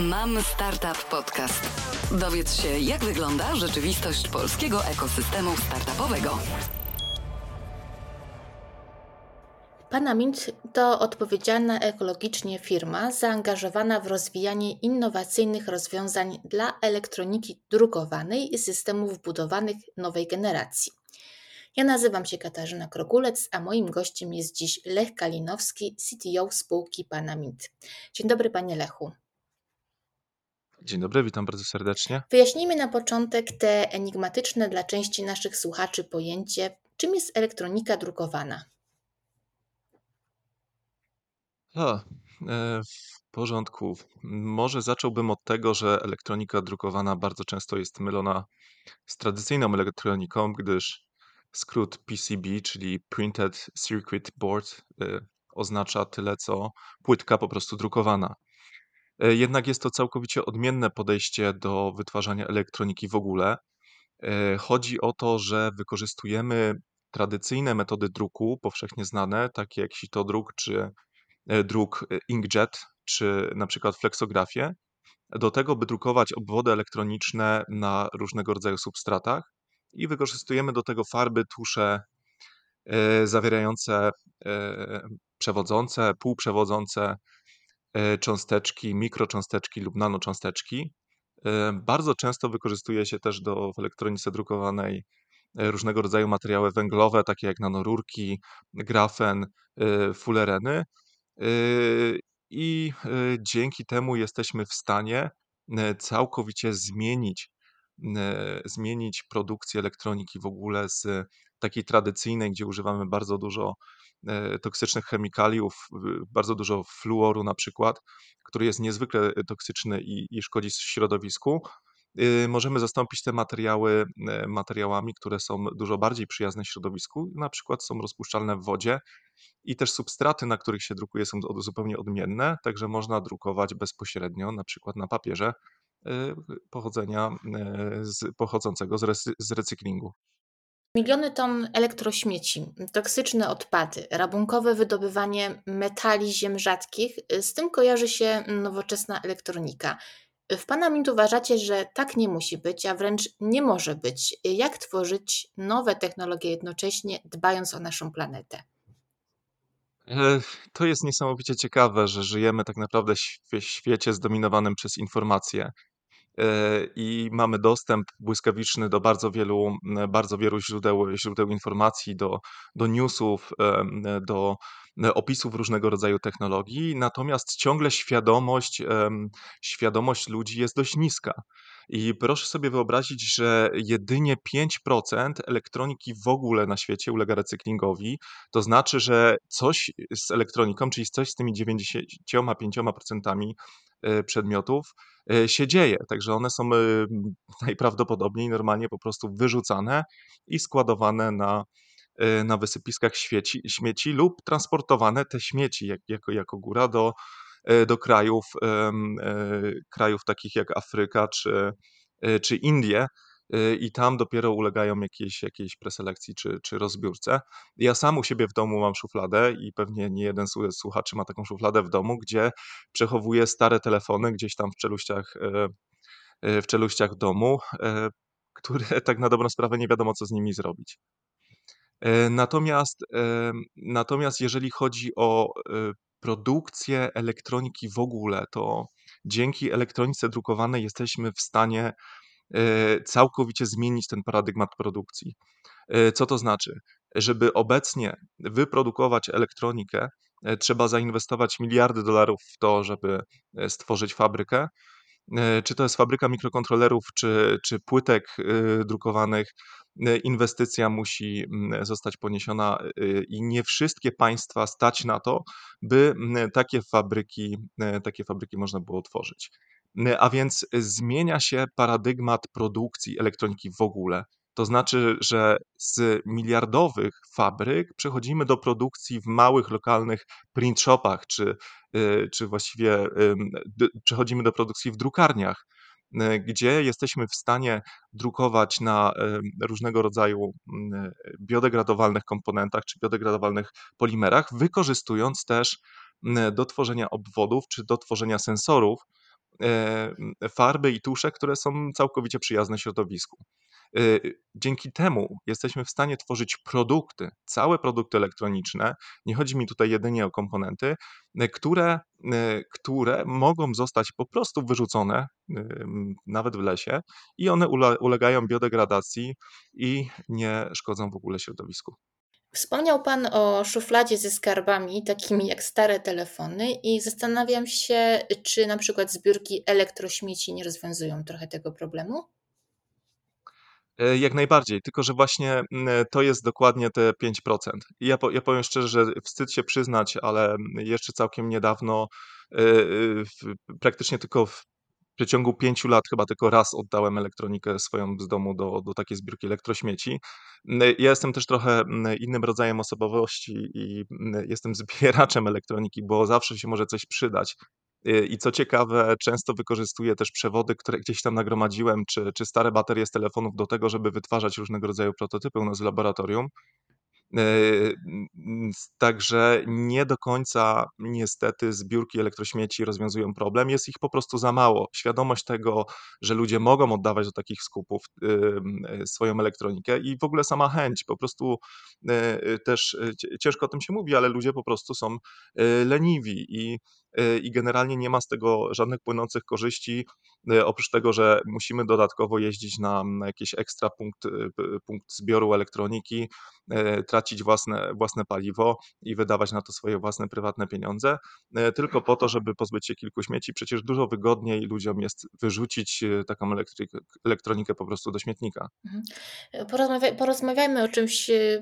Mam Startup Podcast. Dowiedz się, jak wygląda rzeczywistość polskiego ekosystemu startupowego. Panamint to odpowiedzialna ekologicznie firma zaangażowana w rozwijanie innowacyjnych rozwiązań dla elektroniki drukowanej i systemów budowanych nowej generacji. Ja nazywam się Katarzyna Krogulec, a moim gościem jest dziś Lech Kalinowski, CTO spółki Panamint. Dzień dobry, panie Lechu. Dzień dobry, witam bardzo serdecznie. Wyjaśnijmy na początek te enigmatyczne dla części naszych słuchaczy pojęcie, czym jest elektronika drukowana. A, e, w porządku. Może zacząłbym od tego, że elektronika drukowana bardzo często jest mylona z tradycyjną elektroniką, gdyż skrót PCB, czyli Printed Circuit Board, e, oznacza tyle co płytka po prostu drukowana. E, jednak jest to całkowicie odmienne podejście do wytwarzania elektroniki w ogóle. E, chodzi o to, że wykorzystujemy tradycyjne metody druku, powszechnie znane, takie jak sitodruk, czy e, druk inkjet, czy na przykład fleksografię, do tego, by drukować obwody elektroniczne na różnego rodzaju substratach i wykorzystujemy do tego farby, tusze zawierające przewodzące, półprzewodzące, cząsteczki, mikrocząsteczki lub nanocząsteczki. E, bardzo często wykorzystuje się też do, w elektronice drukowanej e, różnego rodzaju materiały węglowe, takie jak nanorurki, grafen, fulereny. I dzięki temu jesteśmy w stanie całkowicie zmienić, zmienić produkcję elektroniki w ogóle z takiej tradycyjnej, gdzie używamy bardzo dużo E, toksycznych chemikaliów, bardzo dużo fluoru na przykład, który jest niezwykle toksyczny i, i szkodzi środowisku. Y, możemy zastąpić te materiały e, materiałami, które są dużo bardziej przyjazne środowisku, na przykład są rozpuszczalne w wodzie i też substraty, na których się drukuje, są zupełnie odmienne, także można drukować bezpośrednio, na przykład na papierze e, pochodzenia z, pochodzącego z, z recyklingu. Miliony ton elektrośmieci, toksyczne odpady, rabunkowe wydobywanie metali ziem rzadkich, z tym kojarzy się nowoczesna elektronika. W Pana Mint uważacie, że tak nie musi być, a wręcz nie może być. Jak tworzyć nowe technologie jednocześnie, dbając o naszą planetę? E, to jest niesamowicie ciekawe, że żyjemy tak naprawdę w świecie zdominowanym przez informacje. E, i mamy dostęp błyskawiczny do bardzo wielu, bardzo wielu źródeł, źródeł informacji, do, do newsów, do opisów różnego rodzaju technologii, natomiast ciągle świadomość, świadomość ludzi jest dość niska. I proszę sobie wyobrazić, że jedynie 5% elektroniki w ogóle na świecie ulega recyklingowi. To znaczy, że coś z elektroniką, czyli coś z tymi 95% e, przedmiotów, E, się dzieje. Także one są e, najprawdopodobniej normalnie po prostu wyrzucane i składowane na, e, na wysypiskach śmieci, śmieci lub transportowane te śmieci jak, jako, jako góra do, do krajów, krajów takich jak Afryka czy, czy Indie, i tam dopiero ulegają jakiejś, jakiejś preselekcji czy, czy rozbiórce. Ja sam u siebie w domu mam szufladę i pewnie nie jeden słuchaczy ma taką szufladę w domu, gdzie przechowuję stare telefony gdzieś tam w czeluściach, y, y, w czeluściach domu, które tak na dobrą sprawę nie wiadomo, co z nimi zrobić. Natomiast, natomiast jeżeli chodzi o produkcję elektroniki w ogóle, to dzięki elektronice drukowanej jesteśmy w stanie całkowicie zmienić ten paradygmat produkcji. E, co to znaczy? Żeby obecnie wyprodukować elektronikę, e, trzeba zainwestować miliardy dolarów w to, żeby stworzyć fabrykę. Czy to jest fabryka mikrokontrolerów, czy, czy płytek drukowanych, inwestycja musi zostać poniesiona i nie wszystkie państwa stać na to, by takie fabryki, takie fabryki można było tworzyć. A więc zmienia się paradygmat produkcji elektroniki w ogóle. To znaczy, że z miliardowych fabryk przechodzimy do produkcji w małych, lokalnych print shopach, czy, y, czy właściwie przechodzimy do produkcji w drukarniach, y, gdzie jesteśmy w stanie drukować na różnego rodzaju biodegradowalnych komponentach czy biodegradowalnych polimerach, wykorzystując też do tworzenia obwodów czy do tworzenia sensorów farby i tusze, które są całkowicie przyjazne środowisku. Dzięki temu jesteśmy w stanie tworzyć produkty, całe produkty elektroniczne. Nie chodzi mi tutaj jedynie o komponenty, które, które mogą zostać po prostu wyrzucone, nawet w lesie, i one ulegają biodegradacji i nie szkodzą w ogóle środowisku. Wspomniał Pan o szufladzie ze skarbami, takimi jak stare telefony, i zastanawiam się, czy na przykład zbiórki elektrośmieci nie rozwiązują trochę tego problemu? E, jak najbardziej, tylko że właśnie to jest dokładnie te 5%. I ja, ja powiem szczerze, że wstyd się przyznać, ale jeszcze całkiem niedawno, e, praktycznie tylko w przeciągu pięciu lat chyba tylko raz oddałem elektronikę swoją z domu do, do takiej zbiórki elektrośmieci. Ja jestem też trochę innym rodzajem osobowości i jestem zbieraczem elektroniki, bo zawsze się może coś przydać. Y, I co ciekawe, często wykorzystuję też przewody, które gdzieś tam nagromadziłem, czy, czy stare baterie z telefonów do tego, żeby wytwarzać różnego rodzaju prototypy u nas w laboratorium. Yy, także nie do końca niestety zbiórki elektrośmieci rozwiązują problem. Jest ich po prostu za mało. Świadomość tego, że ludzie mogą oddawać do takich skupów yy, swoją elektronikę i w ogóle sama chęć, po prostu też ciężko o tym się mówi, ale ludzie po prostu są leniwi i, i generalnie nie ma z tego żadnych płynących korzyści, oprócz tego, że musimy dodatkowo jeździć na, jakiś ekstra punkt, punkt zbioru elektroniki, tracić własne, własne paliwo i wydawać na to swoje własne prywatne pieniądze, e, tylko po to, żeby pozbyć się kilku śmieci. Przecież dużo wygodniej ludziom jest wyrzucić e, taką elektronikę po prostu do śmietnika. Mhm. Porozmawia, porozmawiajmy o czymś e,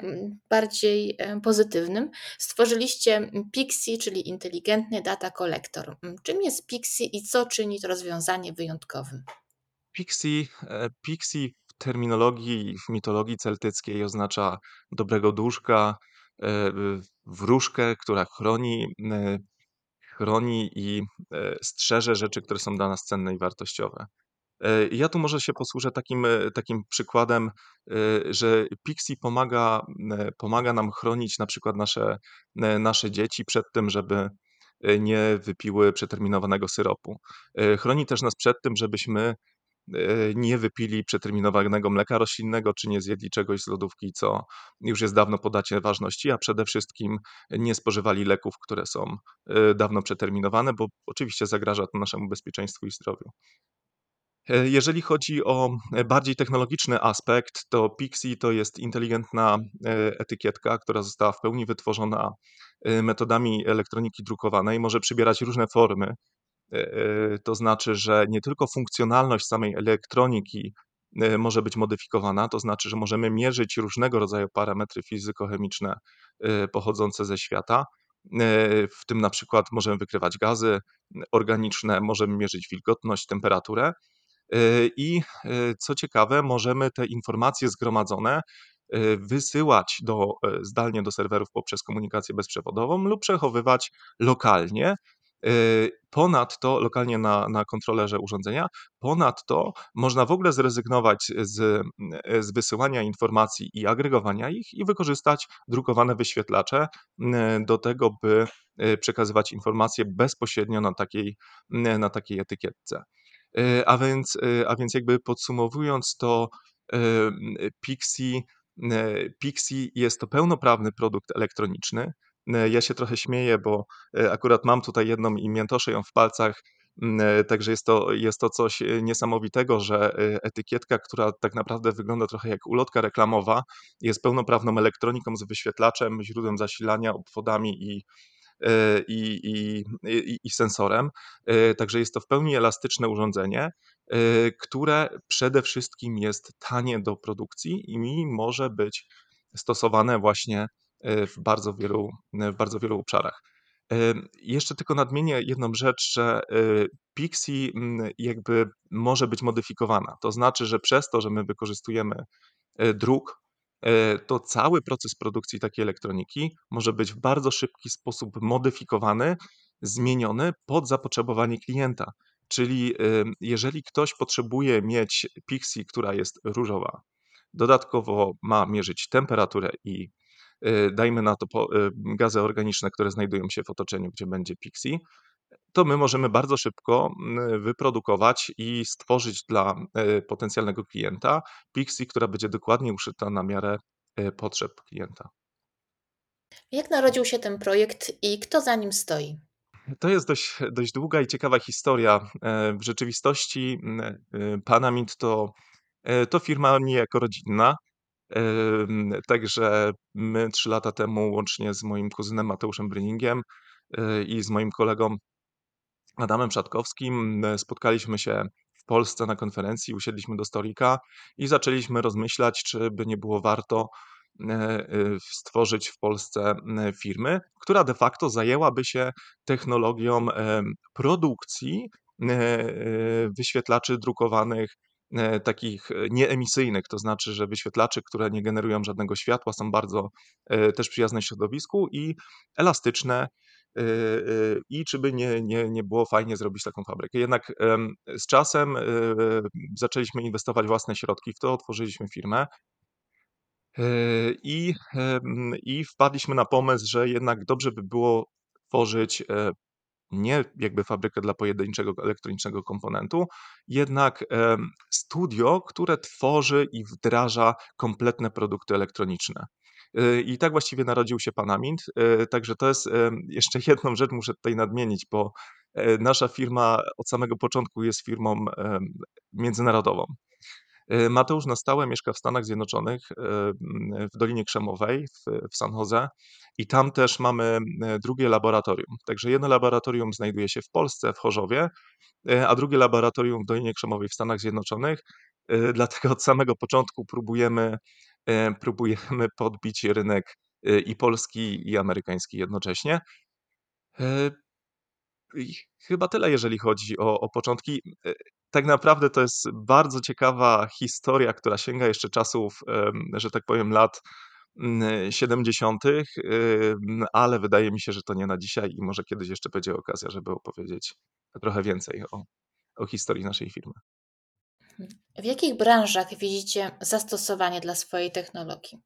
bardziej pozytywnym. Stworzyliście Pixie, czyli inteligentny data collector. Czym jest Pixie i co czyni to rozwiązanie wyjątkowym? Pixie, Pixie terminologii, w mitologii celtyckiej oznacza dobrego duszka, e, wróżkę, która chroni, e, chroni i e, strzeże rzeczy, które są dla nas cenne i wartościowe. Ja tu może się posłużę takim, takim przykładem, że Pixie pomaga, pomaga nam chronić na przykład nasze, nasze dzieci przed tym, żeby nie wypiły przeterminowanego syropu. Chroni też nas przed tym, żebyśmy E, nie wypili przeterminowanego mleka roślinnego, czy nie zjedli czegoś z lodówki, co już jest dawno po dacie ważności, a przede wszystkim nie spożywali leków, które są e, dawno przeterminowane, bo oczywiście zagraża to naszemu bezpieczeństwu i zdrowiu. E, jeżeli chodzi o bardziej technologiczny aspekt, to Pixie to jest inteligentna etykietka, która została w pełni wytworzona metodami elektroniki drukowanej. Może przybierać różne formy, E, e, to znaczy, że nie tylko funkcjonalność samej elektroniki e, może być modyfikowana, to znaczy, że możemy mierzyć różnego rodzaju parametry fizykochemiczne pochodzące ze świata. W tym na przykład możemy wykrywać gazy organiczne, możemy mierzyć wilgotność, temperaturę. I co ciekawe, możemy te informacje zgromadzone wysyłać do, zdalnie do serwerów poprzez komunikację bezprzewodową lub przechowywać lokalnie ponadto, lokalnie na, na kontrolerze urządzenia, ponadto można w ogóle zrezygnować z, z wysyłania informacji i agregowania ich i wykorzystać drukowane wyświetlacze do tego, by przekazywać informacje bezpośrednio na takiej, na takiej etykietce. A więc, a więc jakby podsumowując to, Pixie, Pixie jest to pełnoprawny produkt elektroniczny, E, ja się trochę śmieję, bo e, akurat mam tutaj jedną i miętoszę ją w palcach, e, Także jest to, jest to coś niesamowitego, że etykietka, która tak naprawdę wygląda trochę jak ulotka reklamowa, jest pełnoprawną elektroniką z wyświetlaczem, źródłem zasilania, obwodami i, i, i, i, i sensorem. Także jest to w pełni elastyczne urządzenie, które przede wszystkim jest tanie do produkcji i może być stosowane właśnie w bardzo wielu, w bardzo wielu obszarach. Jeszcze tylko nadmienię jedną rzecz, że Pixie jakby może być modyfikowana. To znaczy, że przez to, że my wykorzystujemy druk, to cały proces produkcji takiej elektroniki może być w bardzo szybki sposób modyfikowany, zmieniony pod zapotrzebowanie klienta. Czyli jeżeli ktoś potrzebuje mieć Pixie, która jest różowa, dodatkowo ma mierzyć temperaturę i Y, dajmy na to gazy organiczne, które znajdują się w otoczeniu, gdzie będzie Pixie, to my możemy bardzo szybko wyprodukować i stworzyć dla e, potencjalnego klienta Pixie, która będzie dokładnie uszyta na miarę e, potrzeb klienta. Jak narodził się ten projekt i kto za nim stoi? To jest dość, dość długa i ciekawa historia. E, w rzeczywistości Panamint to, to firma niejako rodzinna. Także my trzy lata temu, łącznie z moim kuzynem Mateuszem Bryningiem i z moim kolegą Adamem Przatkowskim e, spotkaliśmy się w Polsce na konferencji, usiedliśmy do stolika i zaczęliśmy rozmyślać, czy by nie było warto e, e, stworzyć w Polsce firmy, która de facto zajęłaby się technologią produkcji wyświetlaczy drukowanych takich nieemisyjnych, to znaczy, że wyświetlaczy, które nie generują żadnego światła, są bardzo też przyjazne środowisku i elastyczne, i czy by nie, nie, nie było fajnie zrobić taką fabrykę. Jednak z czasem y, zaczęliśmy inwestować własne środki w to, otworzyliśmy firmę. I, I wpadliśmy na pomysł, że jednak dobrze by było tworzyć e, nie jakby fabrykę dla pojedynczego elektronicznego komponentu, jednak studio, które tworzy i wdraża kompletne produkty elektroniczne. Y, I tak właściwie narodził się Panamint. Y, także to jest jeszcze jedną rzecz muszę tutaj nadmienić, bo e, nasza firma od samego początku jest firmą międzynarodową. Y, Mateusz na stałe mieszka w Stanach Zjednoczonych, w Dolinie Krzemowej, w, San Jose, i tam też mamy drugie laboratorium. Także jedno laboratorium znajduje się w Polsce, w Chorzowie, a drugie laboratorium w Dolinie Krzemowej w Stanach Zjednoczonych. Dlatego od samego początku próbujemy E, próbujemy podbić rynek e, i polski, i amerykański jednocześnie. E, chyba tyle, jeżeli chodzi o, o początki. Tak naprawdę to jest bardzo ciekawa historia, która sięga jeszcze czasów, że tak powiem, lat 70., ale wydaje mi się, że to nie na dzisiaj i może kiedyś jeszcze będzie okazja, żeby opowiedzieć trochę więcej o, o historii naszej firmy. W jakich branżach widzicie zastosowanie dla swojej technologii?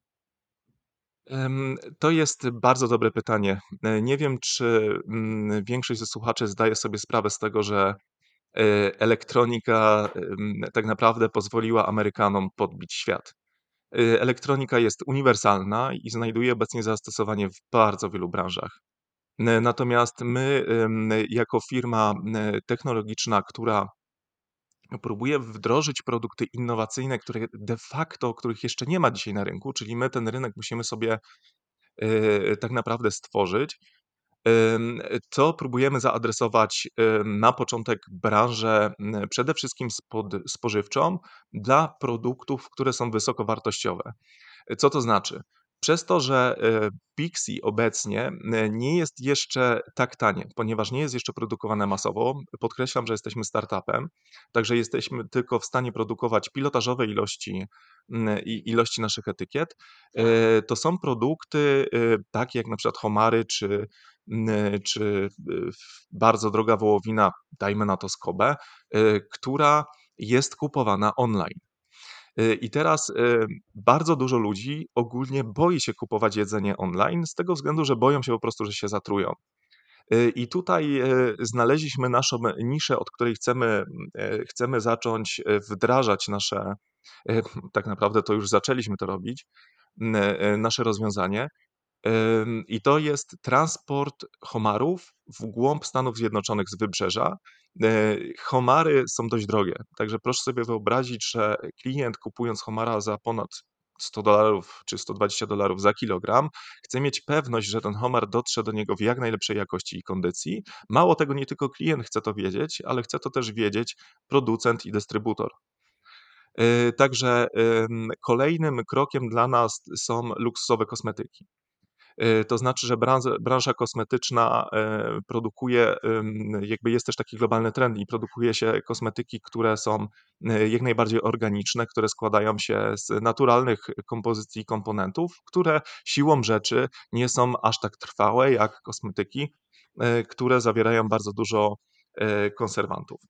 To jest bardzo dobre pytanie. E, nie wiem, czy mm, większość ze słuchaczy zdaje sobie sprawę z tego, że e, elektronika tak naprawdę pozwoliła Amerykanom podbić świat. E, elektronika jest uniwersalna i znajduje obecnie zastosowanie w bardzo wielu branżach. Natomiast my, jako firma technologiczna, która próbuje wdrożyć produkty innowacyjne, które de facto, których jeszcze nie ma dzisiaj na rynku, czyli my ten rynek musimy sobie e, tak naprawdę stworzyć, to próbujemy zaadresować na początek branżę przede wszystkim spożywczą dla produktów, które są wysokowartościowe. Co to znaczy? Przez to, że e, Pixie obecnie e, nie jest jeszcze tak tanie, ponieważ nie jest jeszcze produkowane masowo. Podkreślam, że jesteśmy startupem, także jesteśmy tylko w stanie produkować pilotażowe ilości, ilości naszych etykiet. E, to są produkty takie jak na przykład homary czy, czy bardzo droga wołowina, dajmy na to skobę, która jest kupowana online. Y, I teraz y, bardzo dużo ludzi ogólnie boi się kupować jedzenie online z tego względu, że boją się po prostu, że się zatrują. Y, I tutaj znaleźliśmy naszą niszę, od której chcemy, chcemy zacząć wdrażać nasze, tak naprawdę to już zaczęliśmy to robić, nasze rozwiązanie. I to jest transport homarów w głąb Stanów Zjednoczonych z wybrzeża. E, homary są dość drogie, także proszę sobie wyobrazić, że klient kupując homara za ponad 100 dolarów czy 120 dolarów za kilogram, chce mieć pewność, że ten homar dotrze do niego w jak najlepszej jakości i kondycji. Mało tego, nie tylko klient chce to wiedzieć, ale chce to też wiedzieć producent i dystrybutor. E, także kolejnym krokiem dla nas są luksusowe kosmetyki. E, to znaczy, że branża, branża kosmetyczna e, produkuje, jakby jest też taki globalny trend i produkuje się kosmetyki, które są e, jak najbardziej organiczne, które składają się z naturalnych kompozycji komponentów, które siłą rzeczy nie są aż tak trwałe jak kosmetyki, które zawierają bardzo dużo konserwantów.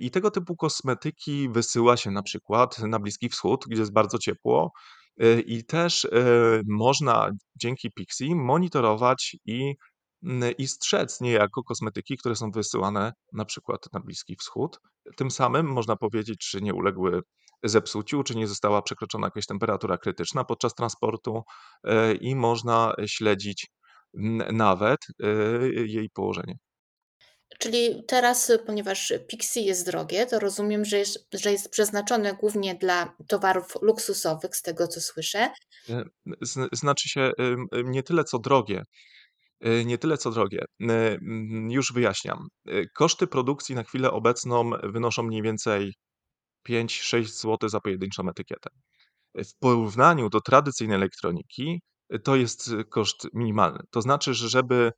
I tego typu kosmetyki wysyła się na przykład na Bliski Wschód, gdzie jest bardzo ciepło, Y, I też y, można dzięki Pixie monitorować i i strzec niejako kosmetyki, które są wysyłane na przykład na Bliski Wschód. Tym samym można powiedzieć, czy nie uległy zepsuciu, czy nie została przekroczona jakaś temperatura krytyczna podczas transportu e, i można śledzić nawet jej położenie. Czyli teraz, ponieważ Pixie jest drogie, to rozumiem, że jest, że jest przeznaczone głównie dla towarów luksusowych, z tego co słyszę. E, znaczy się nie tyle co drogie, nie tyle co drogie. Już wyjaśniam. Koszty produkcji na chwilę obecną wynoszą mniej więcej 5-6 zł za pojedynczą etykietę. W porównaniu do tradycyjnej elektroniki to jest koszt minimalny. To znaczy, że żeby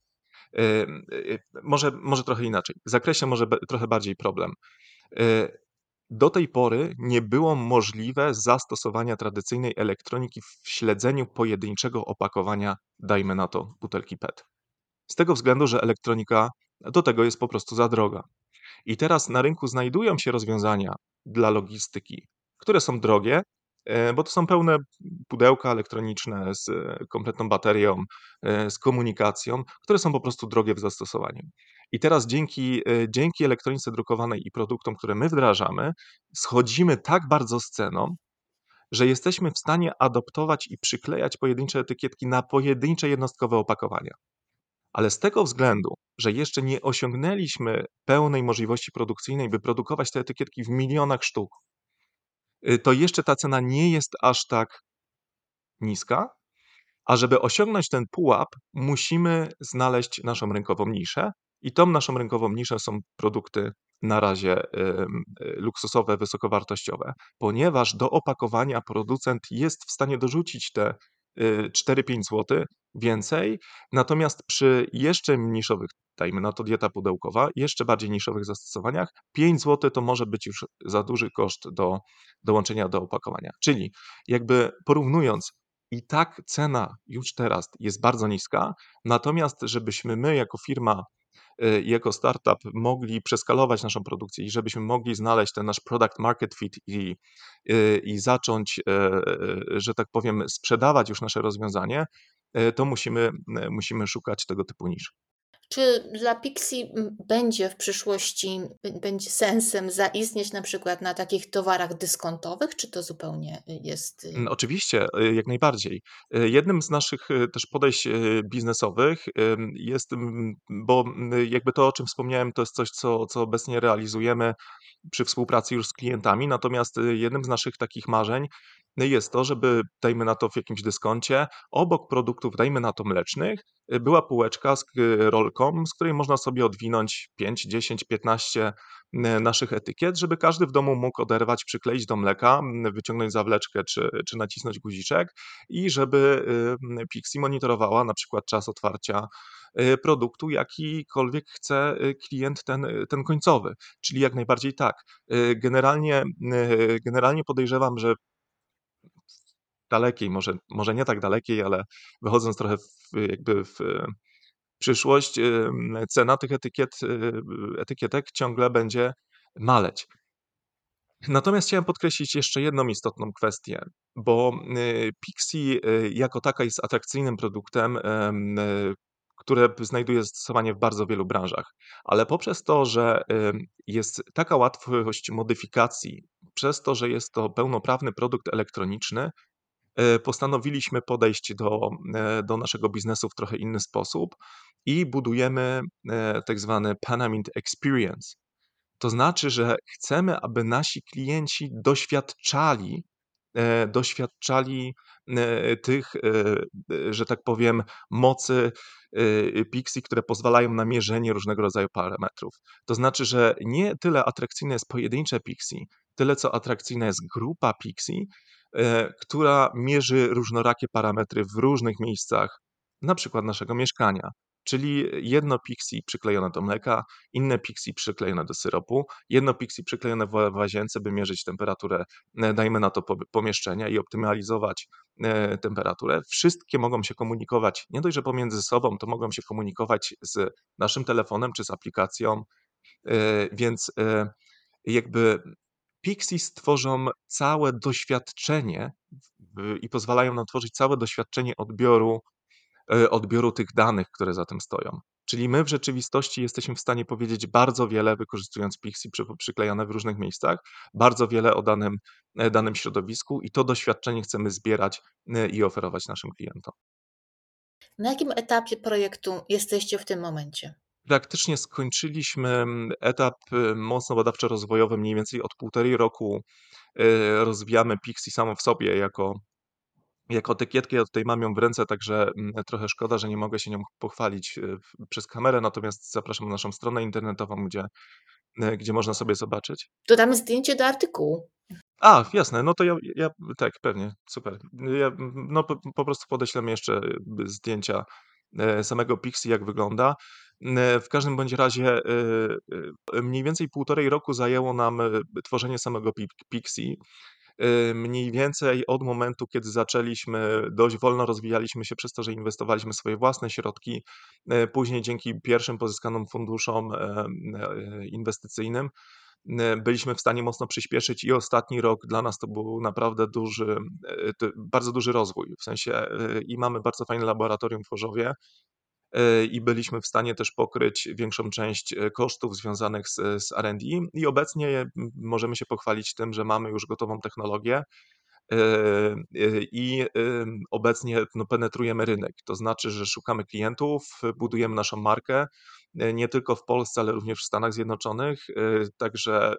może, może trochę inaczej. W zakresie może trochę bardziej problem. Do tej pory nie było możliwe zastosowania tradycyjnej elektroniki w śledzeniu pojedynczego opakowania, dajmy na to, butelki PET. Z tego względu, że elektronika do tego jest po prostu za droga. I teraz na rynku znajdują się rozwiązania dla logistyki, które są drogie, bo to są pełne pudełka elektroniczne z e, kompletną baterią, e, z komunikacją, które są po prostu drogie w zastosowaniu. I teraz dzięki, dzięki elektronice drukowanej i produktom, które my wdrażamy, schodzimy tak bardzo z ceną, że jesteśmy w stanie adoptować i przyklejać pojedyncze etykietki na pojedyncze jednostkowe opakowania. Ale z tego względu, że jeszcze nie osiągnęliśmy pełnej możliwości produkcyjnej, by produkować te etykietki w milionach sztuk, to jeszcze ta cena nie jest aż tak niska, a żeby osiągnąć ten pułap, musimy znaleźć naszą rynkową niszę i tą naszą rynkową niszą są produkty na razie y, luksusowe, wysokowartościowe, ponieważ do opakowania producent jest w stanie dorzucić te 4-5 y, zł więcej, natomiast przy jeszcze niszowych, dajmy na to dieta pudełkowa, jeszcze bardziej niszowych zastosowaniach, 5 zł to może być już za duży koszt do dołączenia do opakowania. Czyli jakby porównując, i tak cena już teraz jest bardzo niska, natomiast żebyśmy my jako firma jako startup mogli przeskalować naszą produkcję i żebyśmy mogli znaleźć ten nasz product market fit i, y, i zacząć, e, e, że tak powiem, sprzedawać już nasze rozwiązanie, e, to musimy, musimy szukać tego typu nisz. Czy dla Pixie będzie w przyszłości będzie sensem zaistnieć na przykład na takich towarach dyskontowych, czy to zupełnie jest. Mm, oczywiście, y, jak najbardziej. Y, jednym z naszych y, też podejść biznesowych jest, bo jakby to, o czym wspomniałem, to jest coś, co, co obecnie realizujemy przy współpracy już z klientami. Natomiast jednym z naszych takich marzeń jest to, żeby, dajmy na to w jakimś dyskoncie, obok produktów, dajmy na to mlecznych, y, była półeczka z rolką, z której można sobie odwinąć 5, 10, 15 naszych etykiet, żeby każdy w domu mógł oderwać, przykleić do mleka, wyciągnąć zawleczkę czy, czy nacisnąć guziczek i żeby Pixie monitorowała na przykład czas otwarcia y, produktu, jakikolwiek chce y, klient ten, ten końcowy. Czyli jak najbardziej tak. Generalnie, generalnie podejrzewam, że dalekiej, może, może nie tak dalekiej, ale wychodząc trochę w, jakby w przyszłość, cena tych etykiet, y, etykietek ciągle będzie maleć. Natomiast chciałem podkreślić jeszcze jedną istotną kwestię, bo y, Pixie y, jako taka jest atrakcyjnym produktem, które znajduje zastosowanie w bardzo wielu branżach, ale poprzez to, że jest taka łatwość modyfikacji, przez to, że jest to pełnoprawny produkt elektroniczny, postanowiliśmy podejść do, e, do naszego biznesu w trochę inny sposób i budujemy e, tak zwany Panamint Experience. To znaczy, że chcemy, aby nasi klienci doświadczali, doświadczali tych, że tak powiem, mocy Pixie, które pozwalają na mierzenie różnego rodzaju parametrów. To znaczy, że nie tyle atrakcyjne jest pojedyncze Pixie, tyle co atrakcyjna jest grupa Pixie, E, która mierzy różnorakie parametry w różnych miejscach, na przykład naszego mieszkania. Czyli jedno pixie przyklejone do mleka, inne pixie przyklejone do syropu, jedno pixie przyklejone w łazience, by mierzyć temperaturę, e, dajmy na to pomieszczenia i optymalizować e, temperaturę. Wszystkie mogą się komunikować, nie dość, że pomiędzy sobą, to mogą się komunikować z naszym telefonem czy z aplikacją, więc jakby Pixies tworzą całe doświadczenie i pozwalają nam tworzyć całe doświadczenie odbioru, e, odbioru tych danych, które za tym stoją. Czyli my w rzeczywistości jesteśmy w stanie powiedzieć bardzo wiele, wykorzystując Pixie przy, przyklejane w różnych miejscach, bardzo wiele o danym, e, danym środowisku i to doświadczenie chcemy zbierać e, i oferować naszym klientom. Na jakim etapie projektu jesteście w tym momencie? Praktycznie skończyliśmy mm, etap y, mocno badawczo-rozwojowy, mniej więcej od półtorej roku y, rozwijamy Pixie samo w sobie jako, jako etykietkę. Ja tutaj mam ją w ręce, także mm, trochę szkoda, że nie mogę się nią pochwalić y, przez kamerę, natomiast zapraszam na naszą stronę internetową, gdzie, gdzie można sobie zobaczyć. Dodamy zdjęcie do artykułu. A, jasne, no to ja, ja tak, pewnie, super. Ja, no po, po prostu podeślemy jeszcze zdjęcia samego Pixie, jak wygląda. W każdym bądź razie e, e, mniej więcej półtorej roku zajęło nam tworzenie samego Pixie. Mniej więcej od momentu, kiedy zaczęliśmy, dość wolno rozwijaliśmy się przez to, że inwestowaliśmy swoje własne środki. Później dzięki pierwszym pozyskanym funduszom inwestycyjnym byliśmy w stanie mocno przyspieszyć i ostatni rok dla nas to był naprawdę duży, bardzo duży rozwój. W sensie i mamy bardzo fajne laboratorium w Chorzowie, i byliśmy w stanie też pokryć większą część e, kosztów związanych z, z RD. I obecnie możemy się pochwalić tym, że mamy już gotową technologię e, i obecnie no, penetrujemy rynek. To znaczy, że szukamy klientów, budujemy naszą markę nie tylko w Polsce, ale również w Stanach Zjednoczonych. Także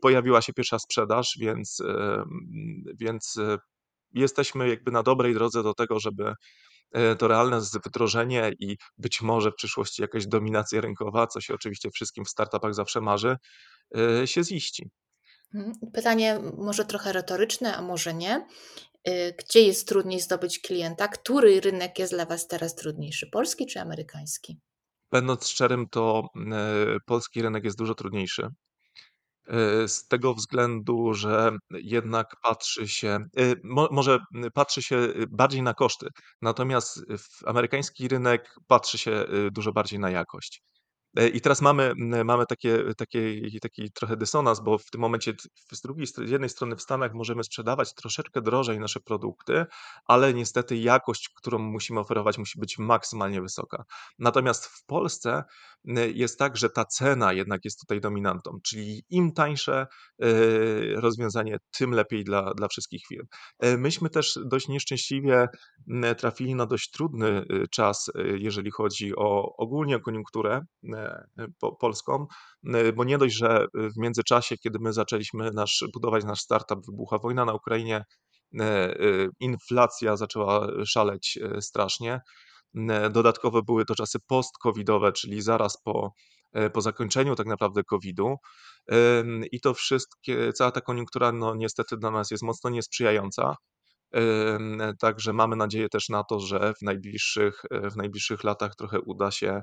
pojawiła się pierwsza sprzedaż, więc, więc jesteśmy jakby na dobrej drodze do tego, żeby to realne wdrożenie i być może w przyszłości jakaś dominacja rynkowa, co się oczywiście wszystkim w startupach zawsze marzy, e, się ziści. Mhm. Pytanie może trochę retoryczne, a może nie. E, gdzie jest trudniej zdobyć klienta? Który rynek jest dla Was teraz trudniejszy? Polski czy amerykański? Będąc szczerym, to polski rynek jest dużo trudniejszy. E, z tego względu, że jednak patrzy się, e, może patrzy się e, bardziej na koszty, natomiast w amerykański rynek patrzy się dużo bardziej na jakość. E, I teraz mamy, mamy takie, takie, taki trochę dysonans, bo w tym momencie z drugiej z jednej strony w Stanach możemy sprzedawać troszeczkę drożej nasze produkty, ale niestety jakość, którą musimy oferować, musi być maksymalnie wysoka. Natomiast w Polsce jest tak, że ta cena jednak jest tutaj dominantą, czyli im tańsze e, rozwiązanie, tym lepiej dla, dla wszystkich firm. E, myśmy też dość nieszczęśliwie trafili na dość trudny czas, jeżeli chodzi o ogólnie o koniunkturę po, polską, bo nie dość, że w międzyczasie, kiedy my zaczęliśmy nasz, budować nasz startup, wybuchła wojna na Ukrainie, inflacja zaczęła szaleć strasznie. Dodatkowo były to czasy post-covidowe, czyli zaraz po, po zakończeniu tak naprawdę COVID-u. I to wszystkie, cała ta koniunktura, no niestety dla nas jest mocno niesprzyjająca. Także mamy nadzieję też na to, że w najbliższych, w najbliższych latach trochę uda się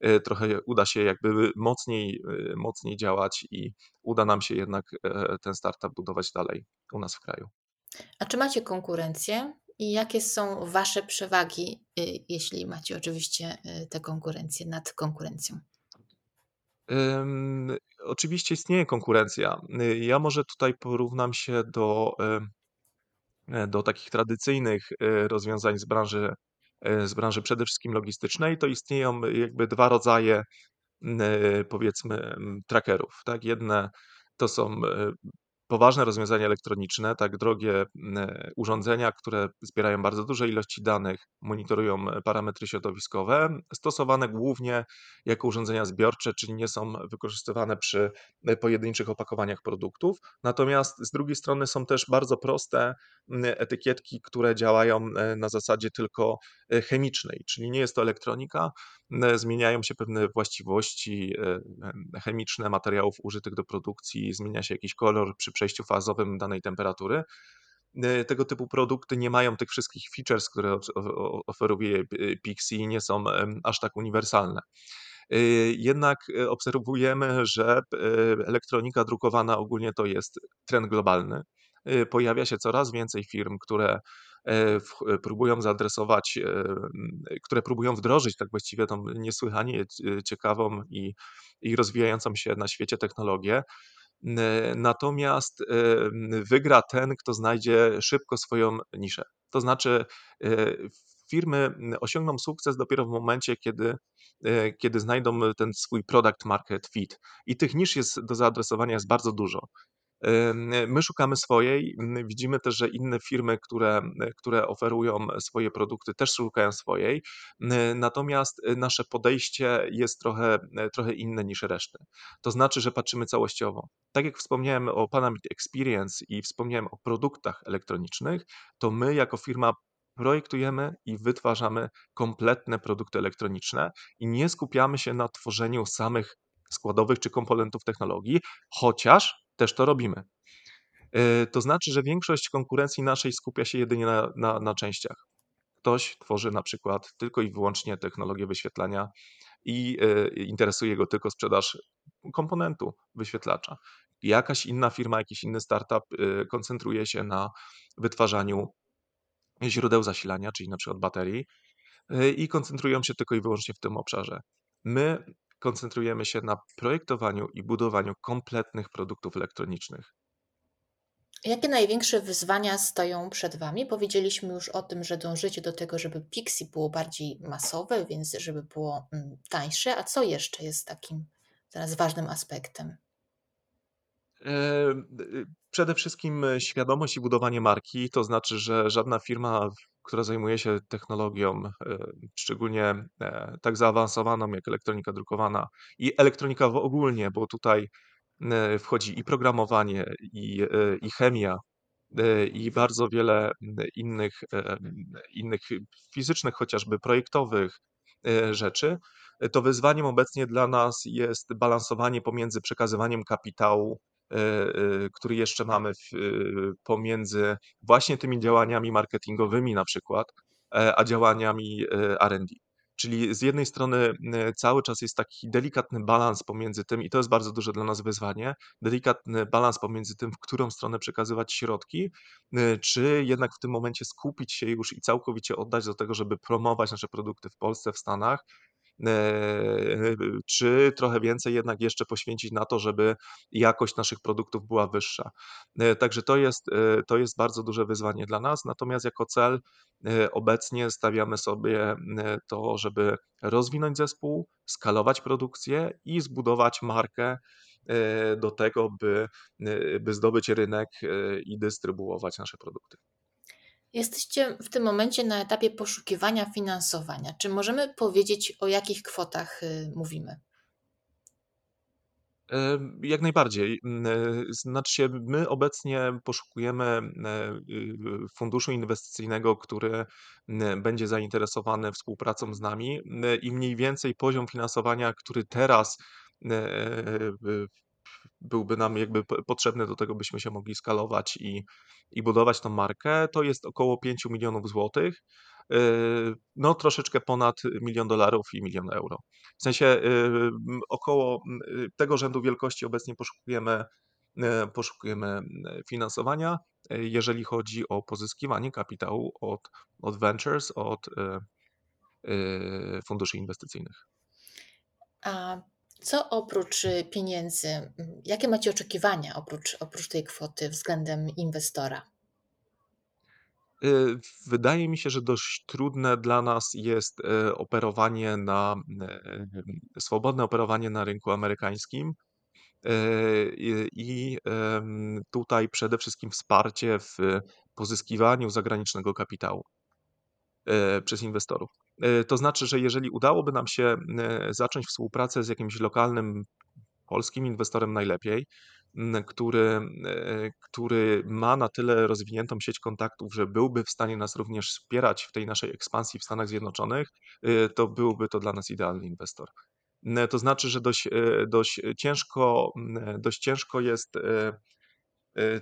E, trochę uda się jakby mocniej, e, mocniej działać i uda nam się jednak e, ten startup budować dalej u nas w kraju. A czy macie konkurencję i jakie są Wasze przewagi, jeśli macie oczywiście tę konkurencję nad konkurencją? Um, oczywiście istnieje konkurencja. Ja może tutaj porównam się do, do takich tradycyjnych rozwiązań z branży E, z branży przede wszystkim logistycznej, to istnieją jakby dwa rodzaje e, powiedzmy trackerów. Tak? Jedne to są e, poważne rozwiązania elektroniczne, tak drogie urządzenia, które zbierają bardzo duże ilości danych, monitorują parametry środowiskowe, stosowane głównie jako urządzenia zbiorcze, czyli nie są wykorzystywane przy pojedynczych opakowaniach produktów. Natomiast z drugiej strony są też bardzo proste etykietki, które działają na zasadzie tylko chemicznej, czyli nie jest to elektronika, zmieniają się pewne właściwości chemiczne materiałów użytych do produkcji, zmienia się jakiś kolor przy przejściu fazowym danej temperatury. E, tego typu produkty nie mają tych wszystkich features, które oferuje e, Pixie, nie są aż tak uniwersalne. E, jednak obserwujemy, że elektronika drukowana ogólnie to jest trend globalny. Pojawia się coraz więcej firm, które próbują zaadresować, które próbują wdrożyć tak właściwie tą niesłychanie ciekawą i, i rozwijającą się na świecie technologię. Natomiast wygra ten, kto znajdzie szybko swoją niszę. To znaczy, firmy osiągną sukces dopiero w momencie, kiedy, kiedy znajdą ten swój product market fit. I tych nisz jest do zaadresowania jest bardzo dużo. My szukamy swojej, widzimy też, że inne firmy, które, które oferują swoje produkty, też szukają swojej, natomiast nasze podejście jest trochę, trochę inne niż reszty. To znaczy, że patrzymy całościowo. Tak jak wspomniałem o Panamit Experience i wspomniałem o produktach elektronicznych, to my jako firma projektujemy i wytwarzamy kompletne produkty elektroniczne i nie skupiamy się na tworzeniu samych składowych czy komponentów technologii, chociaż też to robimy. E, to znaczy, że większość konkurencji naszej skupia się jedynie na, na, na częściach. Ktoś tworzy na przykład tylko i wyłącznie technologię wyświetlania i e, interesuje go tylko sprzedaż komponentu wyświetlacza. Jakaś inna firma, jakiś inny startup e, koncentruje się na wytwarzaniu źródeł zasilania, czyli na przykład baterii, i koncentrują się tylko i wyłącznie w tym obszarze. My koncentrujemy się na projektowaniu i budowaniu kompletnych produktów elektronicznych. Jakie największe wyzwania stoją przed Wami? Powiedzieliśmy już o tym, że dążycie do tego, żeby Pixie było bardziej masowe, więc żeby było mm, tańsze. A co jeszcze jest takim teraz ważnym aspektem? E, przede wszystkim świadomość i budowanie marki, to znaczy, że żadna firma, która zajmuje się technologią, e, szczególnie e, tak zaawansowaną jak elektronika drukowana i elektronika ogólnie, bo tutaj wchodzi i programowanie, i, i chemia, i bardzo wiele innych, innych fizycznych, chociażby projektowych rzeczy, to wyzwaniem obecnie dla nas jest balansowanie pomiędzy przekazywaniem kapitału E, e, który jeszcze mamy e, pomiędzy właśnie tymi działaniami marketingowymi na przykład, a działaniami R&D. Czyli z jednej strony cały czas jest taki delikatny balans pomiędzy tym, i to jest bardzo duże dla nas wyzwanie, delikatny balans pomiędzy tym, w którą stronę przekazywać środki, czy jednak w tym momencie skupić się już i całkowicie oddać do tego, żeby promować nasze produkty w Polsce, w Stanach, E, czy trochę więcej jednak jeszcze poświęcić na to, żeby jakość naszych produktów była wyższa. E, także to jest, e, to jest bardzo duże wyzwanie dla nas, natomiast jako cel obecnie stawiamy sobie to, żeby rozwinąć zespół, skalować produkcję i zbudować markę do tego, by, by zdobyć rynek i dystrybuować nasze produkty. Jesteście w tym momencie na etapie poszukiwania finansowania. Czy możemy powiedzieć, o jakich kwotach y, mówimy? Jak najbardziej. E, znaczy my obecnie poszukujemy e, y, funduszu inwestycyjnego, który będzie zainteresowany współpracą z nami i mniej więcej poziom finansowania, który teraz e, byłby nam jakby potrzebny do tego, byśmy się mogli skalować i, i budować tą markę, to jest około 5 milionów złotych. Yy, no, troszeczkę ponad milion dolarów i milion euro. W sensie yy, około yy, tego rzędu wielkości obecnie poszukujemy, poszukujemy finansowania, jeżeli chodzi o pozyskiwanie kapitału od, od ventures, od funduszy inwestycyjnych. A co oprócz y, pieniędzy, mm, jakie macie oczekiwania oprócz, oprócz tej kwoty względem inwestora? Y, wydaje mi się, że dość trudne dla nas jest y, operowanie na swobodne operowanie na rynku amerykańskim. I tutaj przede wszystkim wsparcie w pozyskiwaniu zagranicznego kapitału przez inwestorów. E, to znaczy, że jeżeli udałoby nam się e, zacząć współpracę z jakimś lokalnym polskim inwestorem najlepiej, który, e, który ma na tyle rozwiniętą sieć kontaktów, że byłby w stanie nas również wspierać w tej naszej ekspansji w Stanach Zjednoczonych, to byłby to dla nas idealny inwestor. To znaczy, że dość, dość, ciężko, dość ciężko jest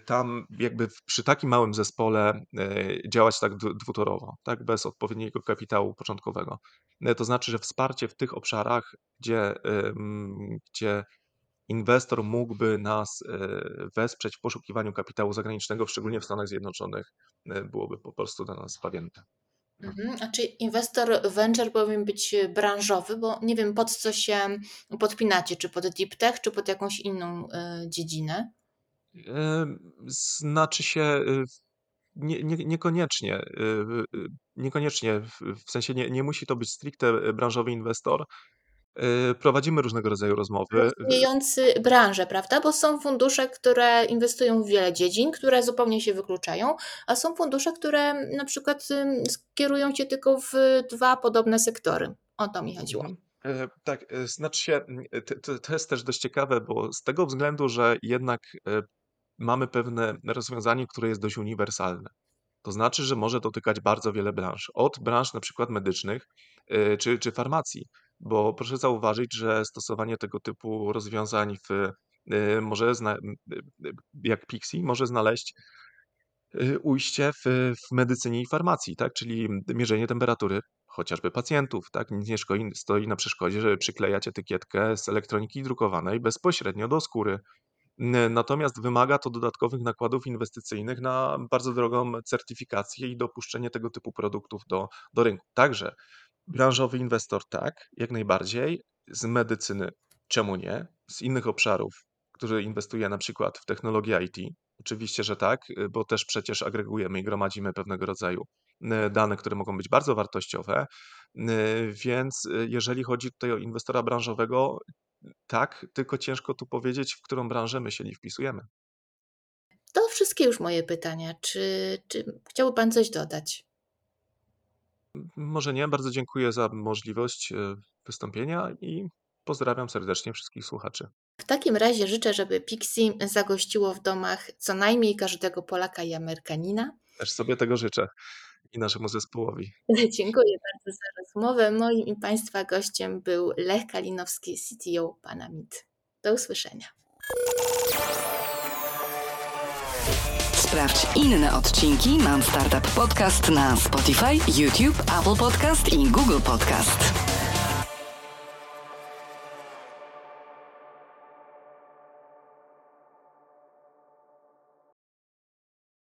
tam jakby przy takim małym zespole y, działać tak dwutorowo, tak, bez odpowiedniego kapitału początkowego. Y, to znaczy, że wsparcie w tych obszarach, gdzie, gdzie inwestor mógłby nas wesprzeć w poszukiwaniu kapitału zagranicznego, szczególnie w Stanach Zjednoczonych, byłoby po prostu dla nas zbawienne. Mhm. A czy inwestor venture powinien być branżowy? Bo nie wiem, pod co się podpinacie, czy pod deep tech, czy pod jakąś inną dziedzinę? Znaczy się, y, nie, nie, niekoniecznie. Niekoniecznie, w sensie nie, nie musi to być stricte branżowy inwestor. Prowadzimy różnego rodzaju rozmowy. Rozwijający branżę, prawda? Bo są fundusze, które inwestują w wiele dziedzin, które zupełnie się wykluczają, a są fundusze, które na przykład skierują cię tylko w dwa podobne sektory. O to mi chodziło. Mhm. E, tak, e, znaczy się, to, to jest też dość ciekawe, bo z tego względu, że jednak e, mamy pewne rozwiązanie, które jest dość uniwersalne. To znaczy, że może dotykać bardzo wiele branż. Od branż na przykład medycznych czy, czy farmacji, bo proszę zauważyć, że stosowanie tego typu rozwiązań w, może zna, jak Pixie może znaleźć ujście w, w medycynie i farmacji, tak? czyli mierzenie temperatury chociażby pacjentów. Tak? Nic nie stoi na przeszkodzie, żeby przyklejać etykietkę z elektroniki drukowanej bezpośrednio do skóry. Natomiast wymaga to dodatkowych nakładów inwestycyjnych na bardzo drogą certyfikację i dopuszczenie tego typu produktów do, do rynku. Także branżowy inwestor tak, jak najbardziej. Z medycyny czemu nie? Z innych obszarów, który inwestuje na przykład w technologię IT, Oczywiście, że tak, bo też przecież agregujemy i gromadzimy pewnego rodzaju dane, które mogą być bardzo wartościowe. Więc jeżeli chodzi tutaj o inwestora branżowego, tak, tylko ciężko tu powiedzieć, w którą branżę my się nie wpisujemy. To wszystkie już moje pytania. Czy, czy chciałby Pan coś dodać? Może nie. Bardzo dziękuję za możliwość e, wystąpienia i pozdrawiam serdecznie wszystkich słuchaczy. W takim razie życzę, żeby Pixie zagościło w domach co najmniej każdego Polaka i Amerykanina. Też sobie tego życzę i naszemu zespołowi. Dziękuję bardzo za rozmowę. Moim i Państwa gościem był Lech Kalinowski, CTO Panamit. Do usłyszenia. Sprawdź inne odcinki Mam Startup Podcast na Spotify, YouTube, Apple Podcast i Google Podcast.